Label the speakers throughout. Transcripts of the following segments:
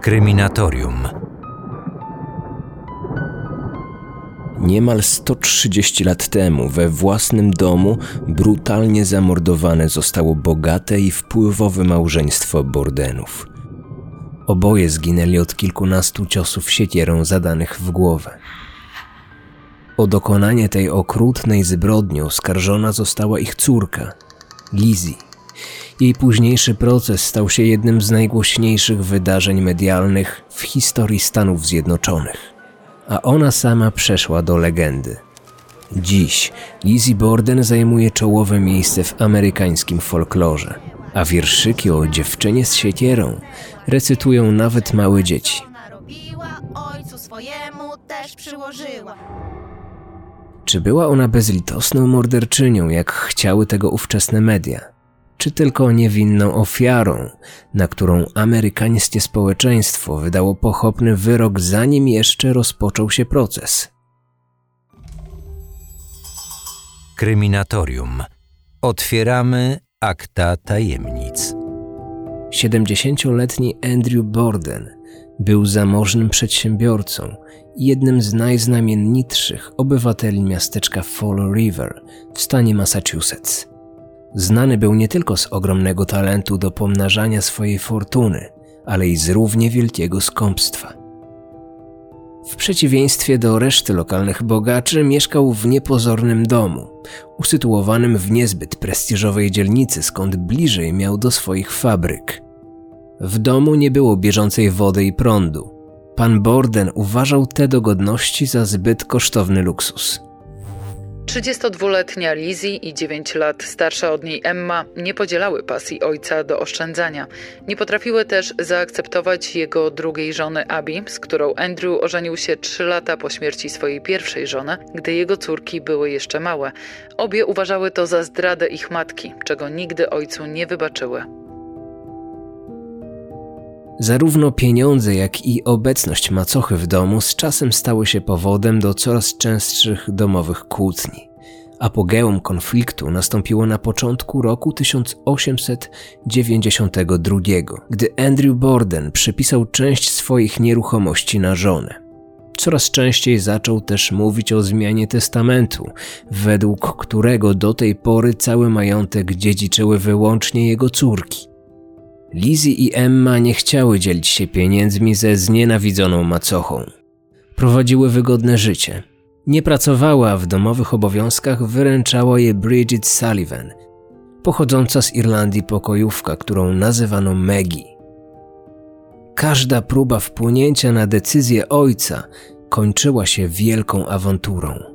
Speaker 1: Kryminatorium.
Speaker 2: Niemal 130 lat temu we własnym domu brutalnie zamordowane zostało bogate i wpływowe małżeństwo Bordenów. Oboje zginęli od kilkunastu ciosów siekierą zadanych w głowę. O dokonanie tej okrutnej zbrodni oskarżona została ich córka, Lizzie. Jej późniejszy proces stał się jednym z najgłośniejszych wydarzeń medialnych w historii Stanów Zjednoczonych, a ona sama przeszła do legendy. Dziś Lizzie Borden zajmuje czołowe miejsce w amerykańskim folklorze, a wierszyki o dziewczynie z siekierą recytują nawet małe dzieci.
Speaker 3: ojcu swojemu też przyłożyła.
Speaker 2: Czy była ona bezlitosną morderczynią, jak chciały tego ówczesne media? Czy tylko niewinną ofiarą, na którą amerykańskie społeczeństwo wydało pochopny wyrok, zanim jeszcze rozpoczął się proces?
Speaker 1: Kryminatorium. Otwieramy akta tajemnic.
Speaker 2: 70-letni Andrew Borden był zamożnym przedsiębiorcą i jednym z najznamienitszych obywateli miasteczka Fall River w stanie Massachusetts. Znany był nie tylko z ogromnego talentu do pomnażania swojej fortuny, ale i z równie wielkiego skąpstwa. W przeciwieństwie do reszty lokalnych bogaczy, mieszkał w niepozornym domu, usytuowanym w niezbyt prestiżowej dzielnicy, skąd bliżej miał do swoich fabryk. W domu nie było bieżącej wody i prądu. Pan Borden uważał te dogodności za zbyt kosztowny luksus.
Speaker 4: 32-letnia Lizzie i 9 lat starsza od niej Emma nie podzielały pasji ojca do oszczędzania. Nie potrafiły też zaakceptować jego drugiej żony Abby, z którą Andrew ożenił się 3 lata po śmierci swojej pierwszej żony, gdy jego córki były jeszcze małe. Obie uważały to za zdradę ich matki, czego nigdy ojcu nie wybaczyły.
Speaker 2: Zarówno pieniądze, jak i obecność macochy w domu z czasem stały się powodem do coraz częstszych domowych kłótni. Apogeum konfliktu nastąpiło na początku roku 1892, gdy Andrew Borden przypisał część swoich nieruchomości na żonę. Coraz częściej zaczął też mówić o zmianie testamentu, według którego do tej pory cały majątek dziedziczyły wyłącznie jego córki. Lizzie i Emma nie chciały dzielić się pieniędzmi ze znienawidzoną macochą. Prowadziły wygodne życie. Nie pracowała, a w domowych obowiązkach wyręczała je Bridget Sullivan, pochodząca z Irlandii pokojówka, którą nazywano Maggie. Każda próba wpłynięcia na decyzję ojca kończyła się wielką awanturą.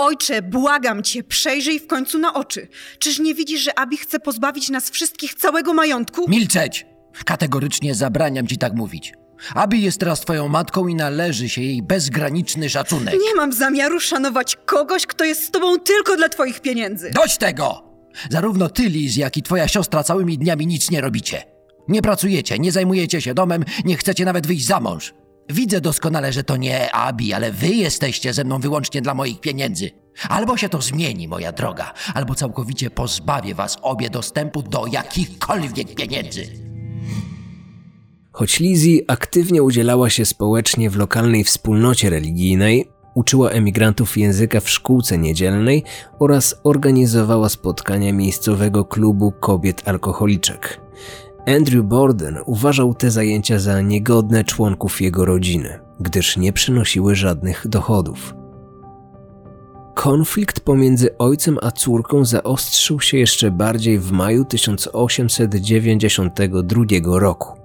Speaker 5: Ojcze, błagam cię, przejrzyj w końcu na oczy. Czyż nie widzisz, że Abi chce pozbawić nas wszystkich całego majątku?
Speaker 6: Milczeć! Kategorycznie zabraniam ci tak mówić. Abi jest teraz twoją matką i należy się jej bezgraniczny szacunek.
Speaker 5: Nie mam zamiaru szanować kogoś, kto jest z tobą tylko dla twoich pieniędzy.
Speaker 6: Dość tego! Zarówno ty, Liz, jak i twoja siostra całymi dniami nic nie robicie. Nie pracujecie, nie zajmujecie się domem, nie chcecie nawet wyjść za mąż. Widzę doskonale, że to nie Abi, ale wy jesteście ze mną wyłącznie dla moich pieniędzy. Albo się to zmieni, moja droga, albo całkowicie pozbawię was obie dostępu do jakichkolwiek pieniędzy.
Speaker 2: Choć Lizzie aktywnie udzielała się społecznie w lokalnej wspólnocie religijnej, uczyła emigrantów języka w szkółce niedzielnej oraz organizowała spotkania miejscowego klubu kobiet alkoholiczek. Andrew Borden uważał te zajęcia za niegodne członków jego rodziny, gdyż nie przynosiły żadnych dochodów. Konflikt pomiędzy ojcem a córką zaostrzył się jeszcze bardziej w maju 1892 roku.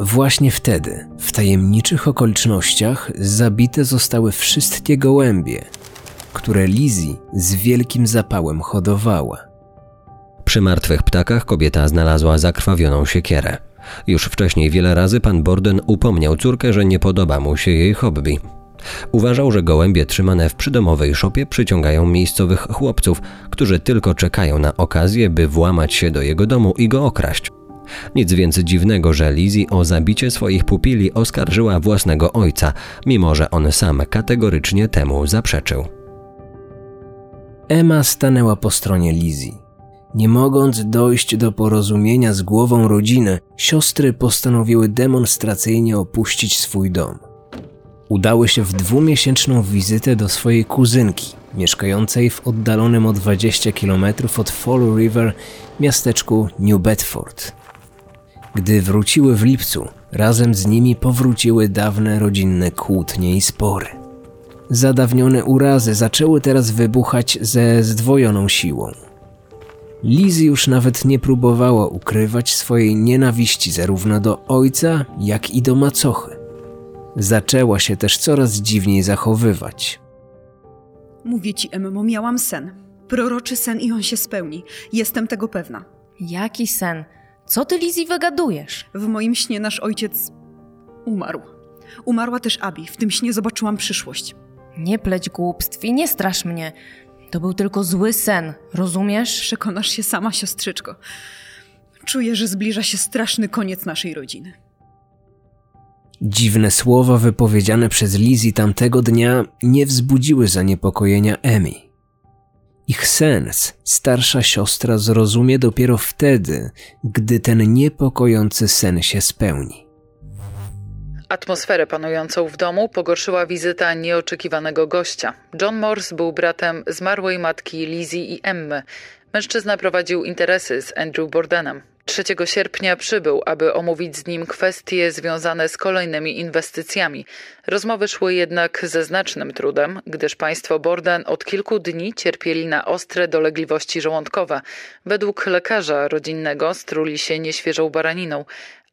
Speaker 2: Właśnie wtedy, w tajemniczych okolicznościach, zabite zostały wszystkie gołębie, które Lizzie z wielkim zapałem hodowała.
Speaker 7: Przy martwych ptakach kobieta znalazła zakrwawioną siekierę. Już wcześniej wiele razy pan Borden upomniał córkę, że nie podoba mu się jej hobby. Uważał, że gołębie trzymane w przydomowej szopie przyciągają miejscowych chłopców, którzy tylko czekają na okazję, by włamać się do jego domu i go okraść. Nic więc dziwnego, że Lizzie o zabicie swoich pupili oskarżyła własnego ojca, mimo że on sam kategorycznie temu zaprzeczył.
Speaker 2: Emma stanęła po stronie Lizzie. Nie mogąc dojść do porozumienia z głową rodziny, siostry postanowiły demonstracyjnie opuścić swój dom. Udały się w dwumiesięczną wizytę do swojej kuzynki, mieszkającej w oddalonym o 20 km od Fall River miasteczku New Bedford. Gdy wróciły w lipcu, razem z nimi powróciły dawne rodzinne kłótnie i spory. Zadawnione urazy zaczęły teraz wybuchać ze zdwojoną siłą. Liz już nawet nie próbowała ukrywać swojej nienawiści zarówno do ojca, jak i do macochy. Zaczęła się też coraz dziwniej zachowywać.
Speaker 5: Mówię ci, Emmo, miałam sen. Proroczy sen i on się spełni. Jestem tego pewna.
Speaker 8: Jaki sen? Co ty, Lizzie, wygadujesz?
Speaker 5: W moim śnie nasz ojciec umarł. Umarła też Abi. W tym śnie zobaczyłam przyszłość.
Speaker 8: Nie pleć głupstw i nie strasz mnie. To był tylko zły sen, rozumiesz?
Speaker 5: Przekonasz się sama, siostrzyczko. Czuję, że zbliża się straszny koniec naszej rodziny.
Speaker 2: Dziwne słowa wypowiedziane przez Lizzie tamtego dnia nie wzbudziły zaniepokojenia Emmy. Ich sens starsza siostra zrozumie dopiero wtedy, gdy ten niepokojący sen się spełni.
Speaker 4: Atmosferę panującą w domu pogorszyła wizyta nieoczekiwanego gościa. John Morse był bratem zmarłej matki Lizzie i Emmy. Mężczyzna prowadził interesy z Andrew Bordenem. 3 sierpnia przybył, aby omówić z nim kwestie związane z kolejnymi inwestycjami. Rozmowy szły jednak ze znacznym trudem, gdyż państwo Borden od kilku dni cierpieli na ostre dolegliwości żołądkowe. Według lekarza rodzinnego struli się nieświeżą baraniną.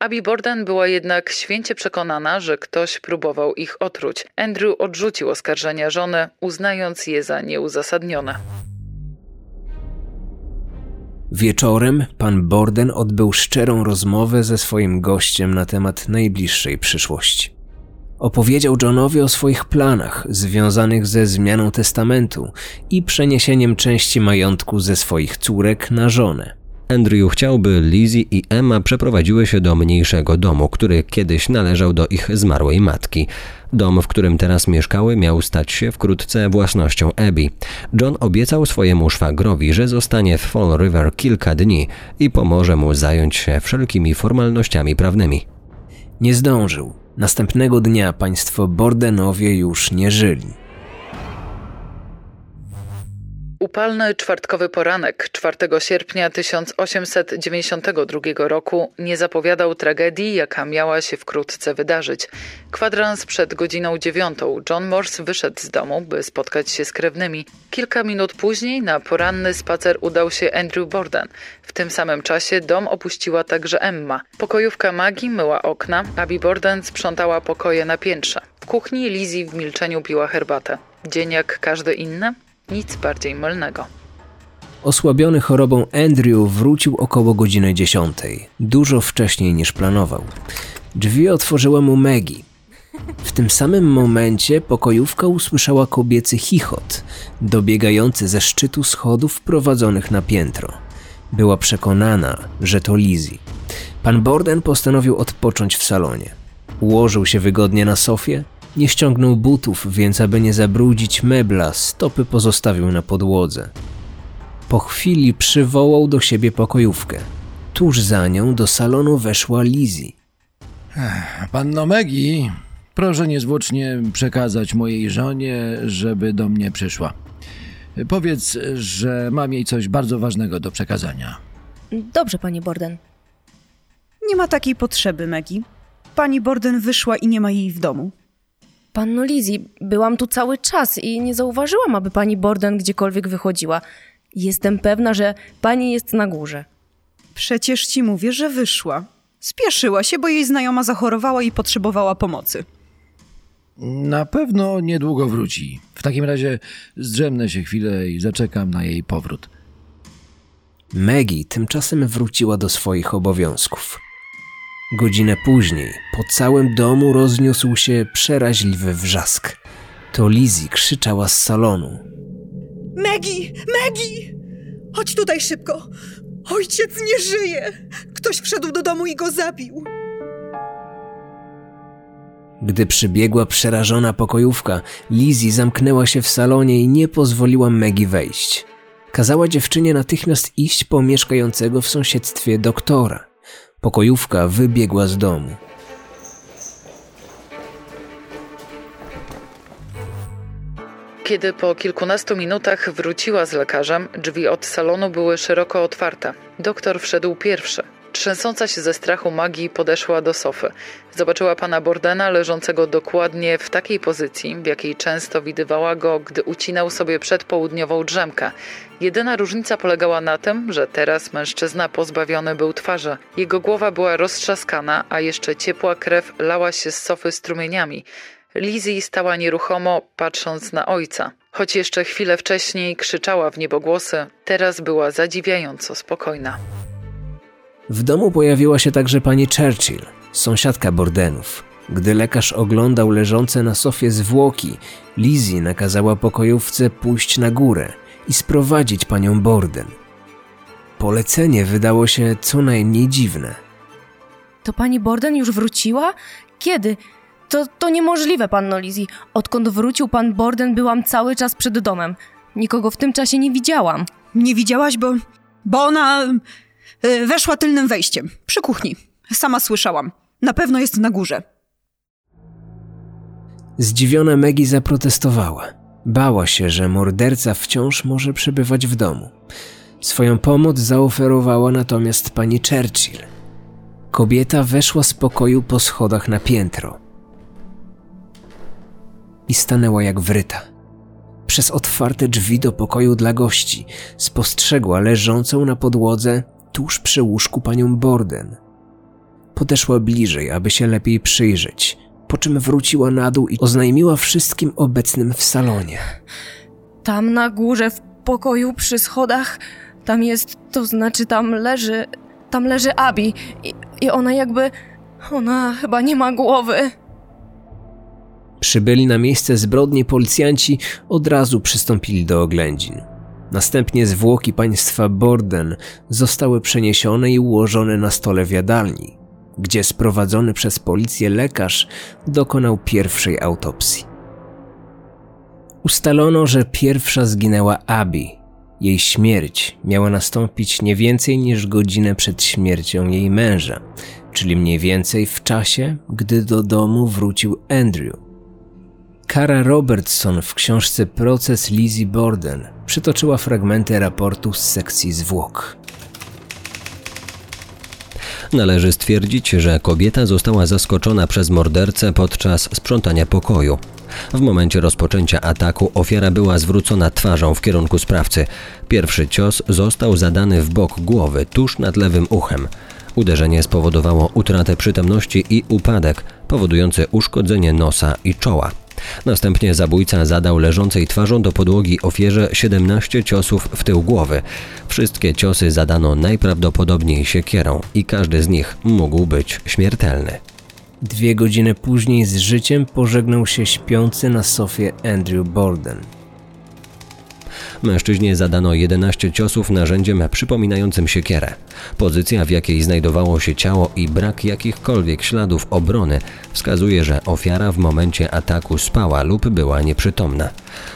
Speaker 4: Abby Borden była jednak święcie przekonana, że ktoś próbował ich otruć. Andrew odrzucił oskarżenia żony, uznając je za nieuzasadnione.
Speaker 2: Wieczorem pan Borden odbył szczerą rozmowę ze swoim gościem na temat najbliższej przyszłości. Opowiedział Johnowi o swoich planach związanych ze zmianą testamentu i przeniesieniem części majątku ze swoich córek na żonę.
Speaker 7: Andrew chciałby Lizzie i Emma przeprowadziły się do mniejszego domu, który kiedyś należał do ich zmarłej matki. Dom, w którym teraz mieszkały, miał stać się wkrótce własnością Abby. John obiecał swojemu szwagrowi, że zostanie w Fall River kilka dni i pomoże mu zająć się wszelkimi formalnościami prawnymi.
Speaker 2: Nie zdążył. Następnego dnia państwo Bordenowie już nie żyli.
Speaker 4: Upalny czwartkowy poranek 4 sierpnia 1892 roku nie zapowiadał tragedii, jaka miała się wkrótce wydarzyć. Kwadrans przed godziną dziewiątą John Morse wyszedł z domu, by spotkać się z krewnymi. Kilka minut później na poranny spacer udał się Andrew Borden. W tym samym czasie dom opuściła także Emma. Pokojówka Maggie myła okna, Abby Borden sprzątała pokoje na piętrze. W kuchni Lizzie w milczeniu piła herbatę. Dzień jak każdy inny? Nic bardziej mylnego.
Speaker 2: Osłabiony chorobą Andrew wrócił około godziny dziesiątej, dużo wcześniej niż planował. Drzwi otworzyła mu Maggie. W tym samym momencie pokojówka usłyszała kobiecy chichot, dobiegający ze szczytu schodów prowadzonych na piętro. Była przekonana, że to Lizzie. Pan Borden postanowił odpocząć w salonie. Ułożył się wygodnie na sofie, nie ściągnął butów, więc aby nie zabrudzić mebla, stopy pozostawił na podłodze. Po chwili przywołał do siebie pokojówkę. Tuż za nią do salonu weszła Lizzie.
Speaker 6: Panno Megi, proszę niezwłocznie przekazać mojej żonie, żeby do mnie przyszła. Powiedz, że mam jej coś bardzo ważnego do przekazania.
Speaker 8: Dobrze, panie Borden.
Speaker 5: Nie ma takiej potrzeby, Maggie. Pani Borden wyszła i nie ma jej w domu.
Speaker 8: Panno Lizzie, byłam tu cały czas i nie zauważyłam, aby pani Borden gdziekolwiek wychodziła. Jestem pewna, że pani jest na górze.
Speaker 5: Przecież ci mówię, że wyszła. Spieszyła się, bo jej znajoma zachorowała i potrzebowała pomocy.
Speaker 6: Na pewno niedługo wróci. W takim razie zdrzemnę się chwilę i zaczekam na jej powrót.
Speaker 2: Maggie tymczasem wróciła do swoich obowiązków. Godzinę później po całym domu rozniósł się przeraźliwy wrzask. To Lizzie krzyczała z salonu.
Speaker 5: Maggie! Maggie! Chodź tutaj szybko! Ojciec nie żyje! Ktoś wszedł do domu i go zabił.
Speaker 2: Gdy przybiegła przerażona pokojówka, Lizzie zamknęła się w salonie i nie pozwoliła Maggie wejść. Kazała dziewczynie natychmiast iść po mieszkającego w sąsiedztwie doktora. Pokojówka wybiegła z domu.
Speaker 4: Kiedy po kilkunastu minutach wróciła z lekarzem, drzwi od salonu były szeroko otwarte. Doktor wszedł pierwszy. Trzęsąca się ze strachu magii podeszła do sofy. Zobaczyła pana Bordena leżącego dokładnie w takiej pozycji, w jakiej często widywała go, gdy ucinał sobie przedpołudniową drzemkę. Jedyna różnica polegała na tym, że teraz mężczyzna pozbawiony był twarzy. Jego głowa była roztrzaskana, a jeszcze ciepła krew lała się z sofy strumieniami. Lizzie stała nieruchomo, patrząc na ojca. Choć jeszcze chwilę wcześniej krzyczała w niebogłosy, teraz była zadziwiająco spokojna.
Speaker 2: W domu pojawiła się także pani Churchill, sąsiadka Bordenów. Gdy lekarz oglądał leżące na sofie zwłoki, Lizzie nakazała pokojówce pójść na górę i sprowadzić panią Borden. Polecenie wydało się co najmniej dziwne.
Speaker 8: To pani Borden już wróciła? Kiedy? To, to niemożliwe, panno Lizzie. Odkąd wrócił pan Borden, byłam cały czas przed domem. Nikogo w tym czasie nie widziałam.
Speaker 5: Nie widziałaś, bo, bo ona weszła tylnym wejściem, przy kuchni. Sama słyszałam. Na pewno jest na górze.
Speaker 2: Zdziwiona Maggie zaprotestowała. Bała się, że morderca wciąż może przebywać w domu. Swoją pomoc zaoferowała natomiast pani Churchill. Kobieta weszła z pokoju po schodach na piętro i stanęła jak wryta. Przez otwarte drzwi do pokoju dla gości spostrzegła leżącą na podłodze tuż przy łóżku panią Borden. Podeszła bliżej, aby się lepiej przyjrzeć, po czym wróciła na dół i oznajmiła wszystkim obecnym w salonie.
Speaker 8: Tam na górze, w pokoju przy schodach, tam jest, to znaczy tam leży, tam leży Abi i, i ona jakby, ona chyba nie ma głowy.
Speaker 2: Przybyli na miejsce zbrodni policjanci od razu przystąpili do oględzin. Następnie zwłoki państwa Borden zostały przeniesione i ułożone na stole w jadalni, gdzie sprowadzony przez policję lekarz dokonał pierwszej autopsji. Ustalono, że pierwsza zginęła Abby. Jej śmierć miała nastąpić nie więcej niż godzinę przed śmiercią jej męża, czyli mniej więcej w czasie, gdy do domu wrócił Andrew. Kara Robertson w książce Proces Lizzie Borden przytoczyła fragmenty raportu z sekcji zwłok.
Speaker 7: Należy stwierdzić, że kobieta została zaskoczona przez mordercę podczas sprzątania pokoju. W momencie rozpoczęcia ataku ofiara była zwrócona twarzą w kierunku sprawcy. Pierwszy cios został zadany w bok głowy, tuż nad lewym uchem. Uderzenie spowodowało utratę przytomności i upadek, powodujący uszkodzenie nosa i czoła. Następnie zabójca zadał leżącej twarzą do podłogi ofierze 17 ciosów w tył głowy. Wszystkie ciosy zadano najprawdopodobniej siekierą i każdy z nich mógł być śmiertelny.
Speaker 2: Dwie godziny później z życiem pożegnał się śpiący na sofie Andrew Borden.
Speaker 7: Mężczyźnie zadano 11 ciosów narzędziem przypominającym siekierę. Pozycja, w jakiej znajdowało się ciało i brak jakichkolwiek śladów obrony wskazuje, że ofiara w momencie ataku spała lub była nieprzytomna.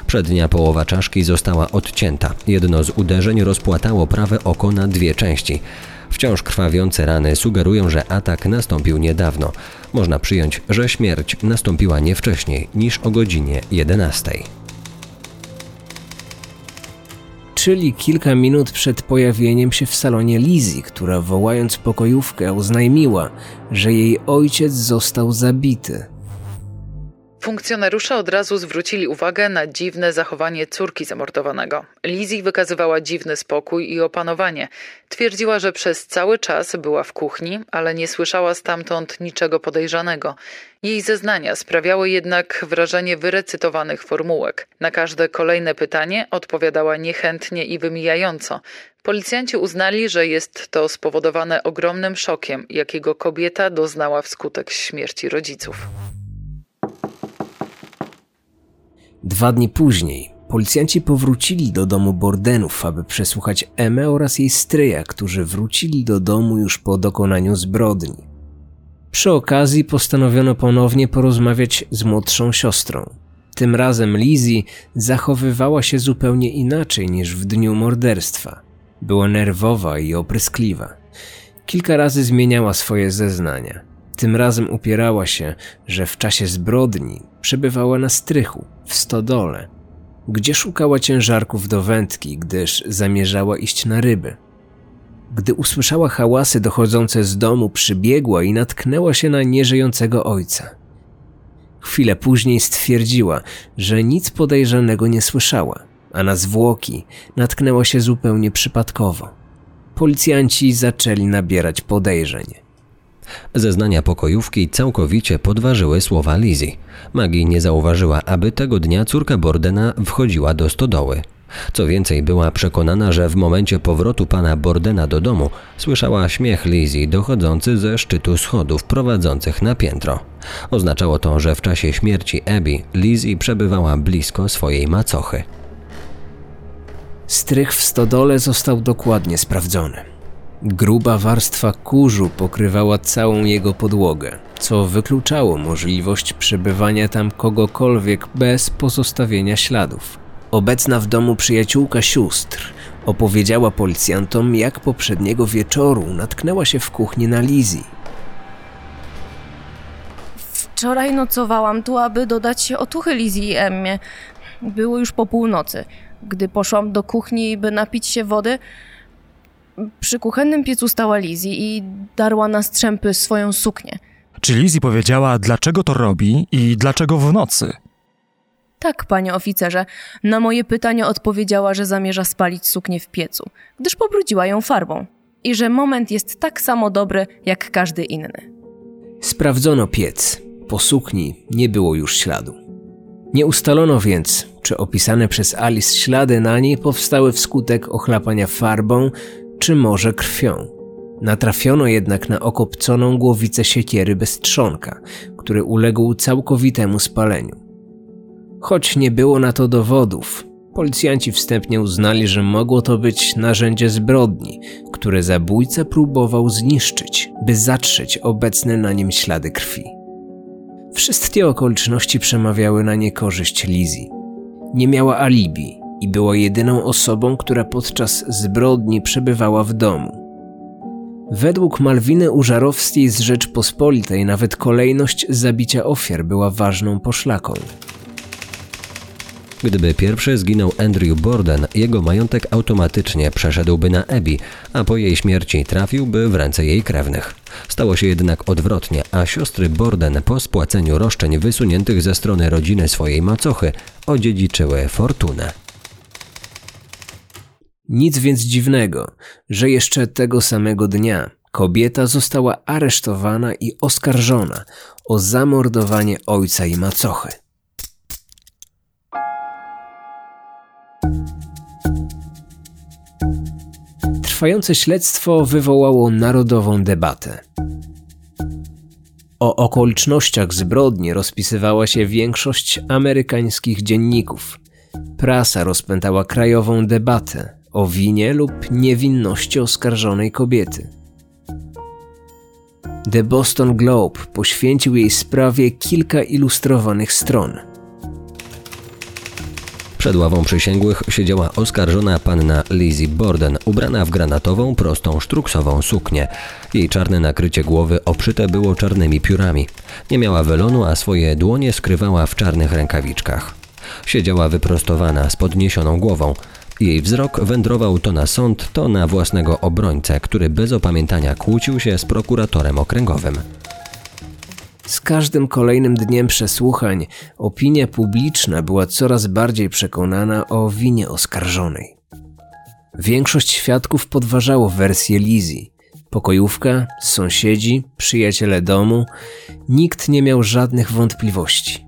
Speaker 7: Przednia połowa czaszki została odcięta. Jedno z uderzeń rozpłatało prawe oko na dwie części. Wciąż krwawiące rany sugerują, że atak nastąpił niedawno. Można przyjąć, że śmierć nastąpiła nie wcześniej niż o godzinie 11.
Speaker 2: czyli kilka minut przed pojawieniem się w salonie Lizzie, która wołając pokojówkę oznajmiła, że jej ojciec został zabity.
Speaker 4: Funkcjonariusze od razu zwrócili uwagę na dziwne zachowanie córki zamordowanego. Lizzie wykazywała dziwny spokój i opanowanie. Twierdziła, że przez cały czas była w kuchni, ale nie słyszała stamtąd niczego podejrzanego. Jej zeznania sprawiały jednak wrażenie wyrecytowanych formułek. Na każde kolejne pytanie odpowiadała niechętnie i wymijająco. Policjanci uznali, że jest to spowodowane ogromnym szokiem, jakiego kobieta doznała wskutek śmierci rodziców.
Speaker 2: Dwa dni później policjanci powrócili do domu Bordenów, aby przesłuchać Emę oraz jej stryja, którzy wrócili do domu już po dokonaniu zbrodni. Przy okazji postanowiono ponownie porozmawiać z młodszą siostrą. Tym razem Lizzie zachowywała się zupełnie inaczej niż w dniu morderstwa. Była nerwowa i opryskliwa. Kilka razy zmieniała swoje zeznania. Tym razem upierała się, że w czasie zbrodni przebywała na strychu, w stodole, gdzie szukała ciężarków do wędki, gdyż zamierzała iść na ryby. Gdy usłyszała hałasy dochodzące z domu, przybiegła i natknęła się na nieżyjącego ojca. Chwilę później stwierdziła, że nic podejrzanego nie słyszała, a na zwłoki natknęła się zupełnie przypadkowo. Policjanci zaczęli nabierać podejrzeń.
Speaker 7: Zeznania pokojówki całkowicie podważyły słowa Lizzie. Maggie nie zauważyła, aby tego dnia córka Bordena wchodziła do stodoły. Co więcej, była przekonana, że w momencie powrotu pana Bordena do domu słyszała śmiech Lizzie dochodzący ze szczytu schodów prowadzących na piętro. Oznaczało to, że w czasie śmierci Abby Lizzie przebywała blisko swojej macochy.
Speaker 2: Strych w stodole został dokładnie sprawdzony. Gruba warstwa kurzu pokrywała całą jego podłogę, co wykluczało możliwość przebywania tam kogokolwiek bez pozostawienia śladów. Obecna w domu przyjaciółka sióstr opowiedziała policjantom, jak poprzedniego wieczoru natknęła się w kuchni na Lizzie.
Speaker 8: Wczoraj nocowałam tu, aby dodać się otuchy Lizzie i Emmie. Było już po północy. Gdy poszłam do kuchni, by napić się wody, przy kuchennym piecu stała Lizzie i darła na strzępy swoją suknię.
Speaker 9: Czy Lizzie powiedziała, dlaczego to robi i dlaczego w nocy?
Speaker 8: Tak, panie oficerze, na moje pytanie odpowiedziała, że zamierza spalić suknię w piecu, gdyż pobrudziła ją farbą i że moment jest tak samo dobry jak każdy inny.
Speaker 2: Sprawdzono piec. Po sukni nie było już śladu. Nie ustalono więc, czy opisane przez Alice ślady na niej powstały wskutek ochlapania farbą, czy może krwią. Natrafiono jednak na okopconą głowicę siekiery bez trzonka, który uległ całkowitemu spaleniu. Choć nie było na to dowodów, policjanci wstępnie uznali, że mogło to być narzędzie zbrodni, które zabójca próbował zniszczyć, by zatrzeć obecne na nim ślady krwi. Wszystkie okoliczności przemawiały na niekorzyść Lizzie. Nie miała alibi i była jedyną osobą, która podczas zbrodni przebywała w domu. Według Malwiny Użarowskiej z Rzeczpospolitej nawet kolejność zabicia ofiar była ważną poszlaką.
Speaker 7: Gdyby pierwszy zginął Andrew Borden, jego majątek automatycznie przeszedłby na Abby, a po jej śmierci trafiłby w ręce jej krewnych. Stało się jednak odwrotnie, a siostry Borden po spłaceniu roszczeń wysuniętych ze strony rodziny swojej macochy odziedziczyły fortunę.
Speaker 2: Nic więc dziwnego, że jeszcze tego samego dnia kobieta została aresztowana i oskarżona o zamordowanie ojca i macochy. Trwające śledztwo wywołało narodową debatę. O okolicznościach zbrodni rozpisywała się większość amerykańskich dzienników. Prasa rozpętała krajową debatę o winie lub niewinności oskarżonej kobiety. The Boston Globe poświęcił jej sprawie kilka ilustrowanych stron.
Speaker 7: Przed ławą przysięgłych siedziała oskarżona panna Lizzie Borden, ubrana w granatową, prostą, sztruksową suknię. Jej czarne nakrycie głowy obszyte było czarnymi piórami. Nie miała welonu, a swoje dłonie skrywała w czarnych rękawiczkach. Siedziała wyprostowana, z podniesioną głową. Jej wzrok wędrował to na sąd, to na własnego obrońcę, który bez opamiętania kłócił się z prokuratorem okręgowym.
Speaker 2: Z każdym kolejnym dniem przesłuchań opinia publiczna była coraz bardziej przekonana o winie oskarżonej. Większość świadków podważało wersję Lizzie. Pokojówka, sąsiedzi, przyjaciele domu, nikt nie miał żadnych wątpliwości.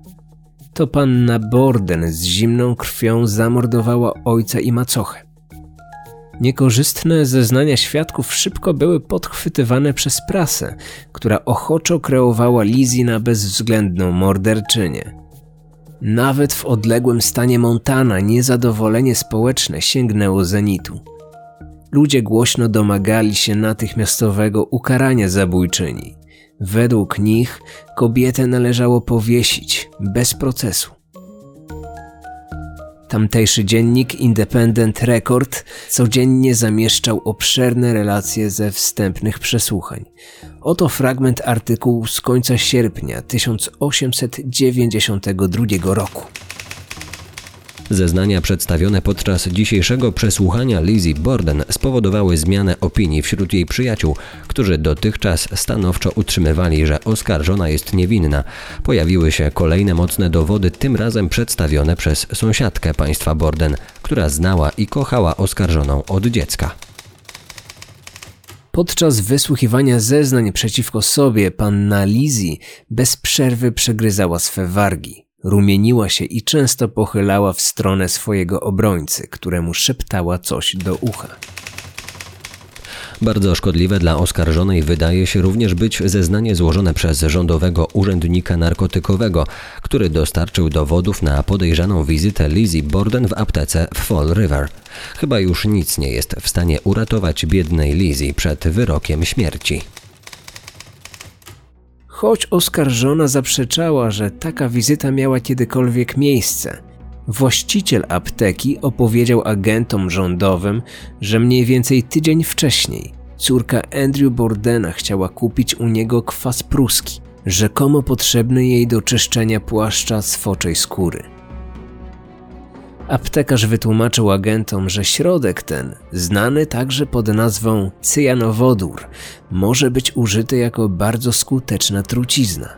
Speaker 2: To panna Borden z zimną krwią zamordowała ojca i macochę. Niekorzystne zeznania świadków szybko były podchwytywane przez prasę, która ochoczo kreowała Lizzie na bezwzględną morderczynię. Nawet w odległym stanie Montana niezadowolenie społeczne sięgnęło zenitu. Ludzie głośno domagali się natychmiastowego ukarania zabójczyni. Według nich kobietę należało powiesić bez procesu. Tamtejszy dziennik Independent Record codziennie zamieszczał obszerne relacje ze wstępnych przesłuchań. Oto fragment artykułu z końca sierpnia 1892 roku.
Speaker 7: Zeznania przedstawione podczas dzisiejszego przesłuchania Lizzie Borden spowodowały zmianę opinii wśród jej przyjaciół, którzy dotychczas stanowczo utrzymywali, że oskarżona jest niewinna. Pojawiły się kolejne mocne dowody, tym razem przedstawione przez sąsiadkę państwa Borden, która znała i kochała oskarżoną od dziecka.
Speaker 2: Podczas wysłuchiwania zeznań przeciwko sobie panna Lizzie bez przerwy przegryzała swe wargi. Rumieniła się i często pochylała w stronę swojego obrońcy, któremu szeptała coś do ucha.
Speaker 7: Bardzo szkodliwe dla oskarżonej wydaje się również być zeznanie złożone przez rządowego urzędnika narkotykowego, który dostarczył dowodów na podejrzaną wizytę Lizzie Borden w aptece w Fall River. Chyba już nic nie jest w stanie uratować biednej Lizzie przed wyrokiem śmierci.
Speaker 2: Choć oskarżona zaprzeczała, że taka wizyta miała kiedykolwiek miejsce, właściciel apteki opowiedział agentom rządowym, że mniej więcej tydzień wcześniej córka Andrew Bordena chciała kupić u niego kwas pruski, rzekomo potrzebny jej do czyszczenia płaszcza z foczej skóry. Aptekarz wytłumaczył agentom, że środek ten, znany także pod nazwą cyjanowodór, może być użyty jako bardzo skuteczna trucizna.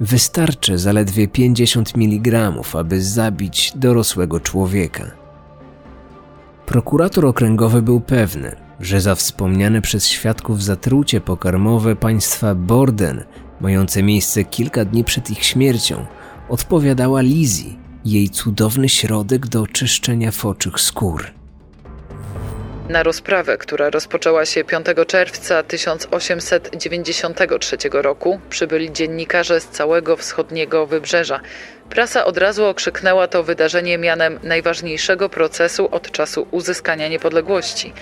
Speaker 2: Wystarczy zaledwie 50 mg, aby zabić dorosłego człowieka. Prokurator okręgowy był pewny, że za wspomniane przez świadków zatrucie pokarmowe państwa Borden, mające miejsce kilka dni przed ich śmiercią, odpowiadała Lizzie, jej cudowny środek do czyszczenia foczych skór.
Speaker 4: Na rozprawę, która rozpoczęła się 5 czerwca 1893 roku, przybyli dziennikarze z całego wschodniego wybrzeża. Prasa od razu okrzyknęła to wydarzenie mianem najważniejszego procesu od czasu uzyskania niepodległości.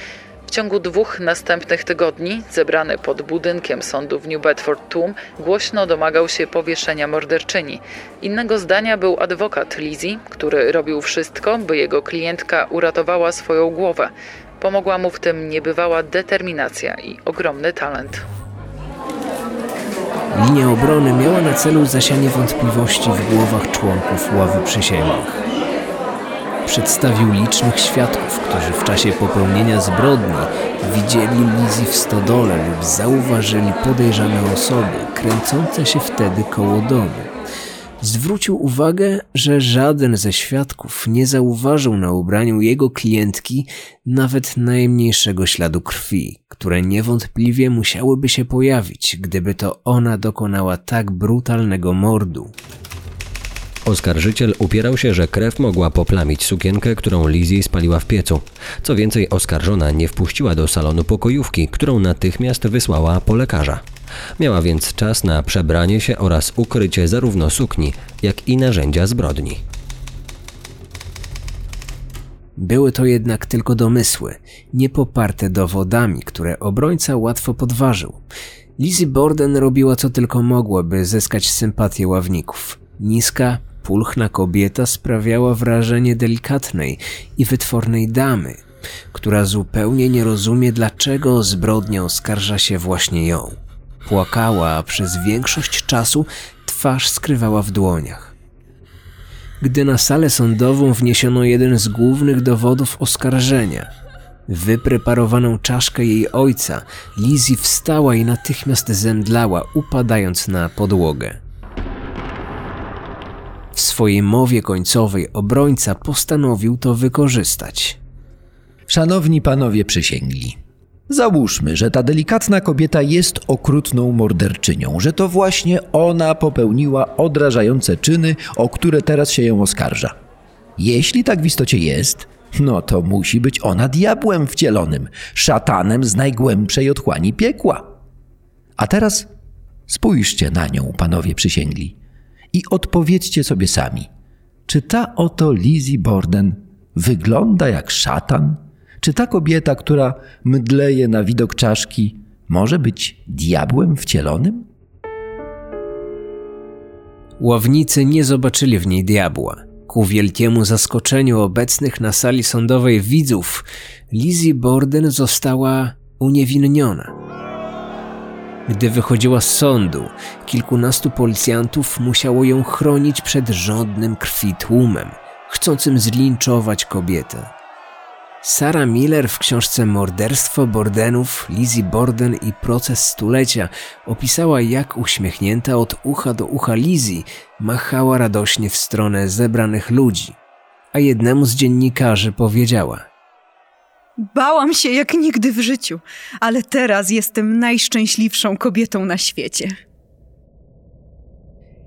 Speaker 4: W ciągu dwóch następnych tygodni, zebrany pod budynkiem sądu w New Bedford Tłum, głośno domagał się powieszenia morderczyni. Innego zdania był adwokat Lizzie, który robił wszystko, by jego klientka uratowała swoją głowę. Pomogła mu w tym niebywała determinacja i ogromny talent.
Speaker 2: Linia obrony miała na celu zasianie wątpliwości w głowach członków ławy przysięgłych. Przedstawił licznych świadków, którzy w czasie popełnienia zbrodni widzieli Lizzie w stodole lub zauważyli podejrzane osoby kręcące się wtedy koło domu. Zwrócił uwagę, że żaden ze świadków nie zauważył na ubraniu jego klientki nawet najmniejszego śladu krwi, które niewątpliwie musiałyby się pojawić, gdyby to ona dokonała tak brutalnego mordu.
Speaker 7: Oskarżyciel upierał się, że krew mogła poplamić sukienkę, którą Lizzie spaliła w piecu. Co więcej, oskarżona nie wpuściła do salonu pokojówki, którą natychmiast wysłała po lekarza. Miała więc czas na przebranie się oraz ukrycie zarówno sukni, jak i narzędzia zbrodni.
Speaker 2: Były to jednak tylko domysły, nie poparte dowodami, które obrońca łatwo podważył. Lizzie Borden robiła co tylko mogła, by zyskać sympatię ławników. Niska, pulchna kobieta sprawiała wrażenie delikatnej i wytwornej damy, która zupełnie nie rozumie, dlaczego o zbrodnię oskarża się właśnie ją. Płakała, a przez większość czasu twarz skrywała w dłoniach. Gdy na salę sądową wniesiono jeden z głównych dowodów oskarżenia, wypreparowaną czaszkę jej ojca, Lizzie wstała i natychmiast zemdlała, upadając na podłogę. Swojej mowie końcowej obrońca postanowił to wykorzystać.
Speaker 6: Szanowni panowie przysięgli, załóżmy, że ta delikatna kobieta jest okrutną morderczynią, że to właśnie ona popełniła odrażające czyny, o które teraz się ją oskarża. Jeśli tak w istocie jest, no to musi być ona diabłem wcielonym, szatanem z najgłębszej otchłani piekła. A teraz spójrzcie na nią, panowie przysięgli i odpowiedzcie sobie sami, czy ta oto Lizzie Borden wygląda jak szatan? Czy ta kobieta, która mdleje na widok czaszki, może być diabłem wcielonym?
Speaker 2: Ławnicy nie zobaczyli w niej diabła. Ku wielkiemu zaskoczeniu obecnych na sali sądowej widzów, Lizzie Borden została uniewinniona. Gdy wychodziła z sądu, kilkunastu policjantów musiało ją chronić przed żądnym krwi tłumem, chcącym zlinczować kobietę. Sarah Miller w książce Morderstwo Bordenów, Lizzie Borden i proces stulecia opisała, jak uśmiechnięta od ucha do ucha Lizzie machała radośnie w stronę zebranych ludzi, a jednemu z dziennikarzy powiedziała:
Speaker 5: Bałam się jak nigdy w życiu, ale teraz jestem najszczęśliwszą kobietą na świecie.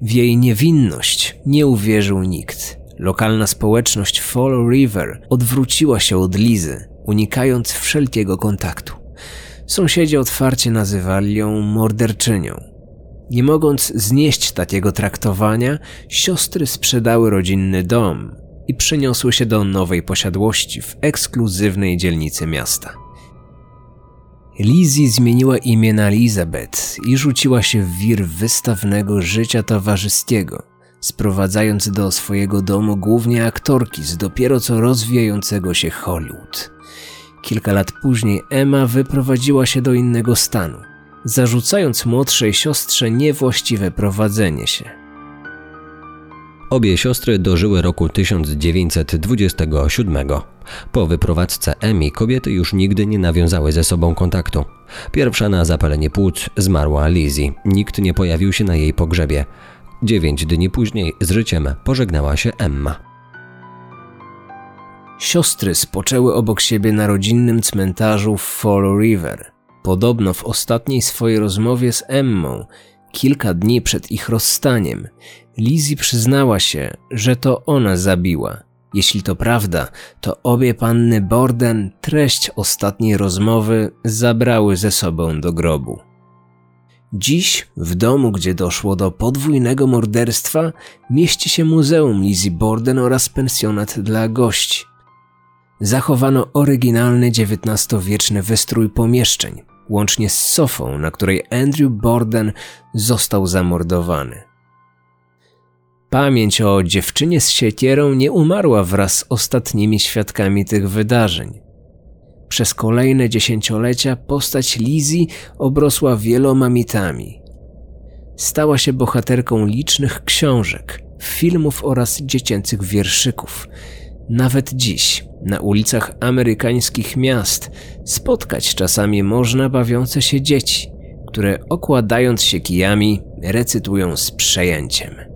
Speaker 2: W jej niewinność nie uwierzył nikt. Lokalna społeczność Fall River odwróciła się od Lizy, unikając wszelkiego kontaktu. Sąsiedzi otwarcie nazywali ją morderczynią. Nie mogąc znieść takiego traktowania, siostry sprzedały rodzinny dom i przeniosły się do nowej posiadłości w ekskluzywnej dzielnicy miasta. Lizzie zmieniła imię na Elizabeth i rzuciła się w wir wystawnego życia towarzyskiego, sprowadzając do swojego domu głównie aktorki z dopiero co rozwijającego się Hollywood. Kilka lat później Emma wyprowadziła się do innego stanu, zarzucając młodszej siostrze niewłaściwe prowadzenie się.
Speaker 7: Obie siostry dożyły roku 1927. Po wyprowadzce Emi kobiety już nigdy nie nawiązały ze sobą kontaktu. Pierwsza na zapalenie płuc zmarła Lizzie. Nikt nie pojawił się na jej pogrzebie. Dziewięć dni później z życiem pożegnała się Emma.
Speaker 2: Siostry spoczęły obok siebie na rodzinnym cmentarzu w Fall River. Podobno w ostatniej swojej rozmowie z Emmą, kilka dni przed ich rozstaniem, Lizzie przyznała się, że to ona zabiła. Jeśli to prawda, to obie panny Borden treść ostatniej rozmowy zabrały ze sobą do grobu. Dziś, w domu, gdzie doszło do podwójnego morderstwa, mieści się Muzeum Lizzie Borden oraz pensjonat dla gości. Zachowano oryginalny XIX-wieczny wystrój pomieszczeń, łącznie z sofą, na której Andrew Borden został zamordowany. Pamięć o dziewczynie z siekierą nie umarła wraz z ostatnimi świadkami tych wydarzeń. Przez kolejne dziesięciolecia postać Lizzie obrosła wieloma mitami. Stała się bohaterką licznych książek, filmów oraz dziecięcych wierszyków. Nawet dziś, na ulicach amerykańskich miast, spotkać czasami można bawiące się dzieci, które okładając się kijami recytują z przejęciem.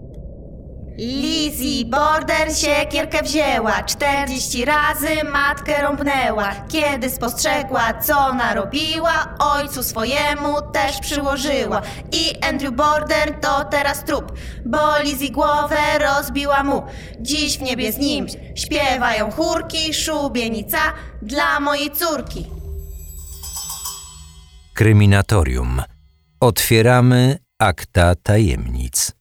Speaker 3: Lizzie Border siekierkę wzięła, czterdzieści razy matkę rąbnęła. Kiedy spostrzegła, co narobiła, ojcu swojemu też przyłożyła. I Andrew Border to teraz trup, bo Lizzie głowę rozbiła mu. Dziś w niebie z nim śpiewają chórki, szubienica dla mojej córki.
Speaker 1: Kryminatorium. Otwieramy akta tajemnic.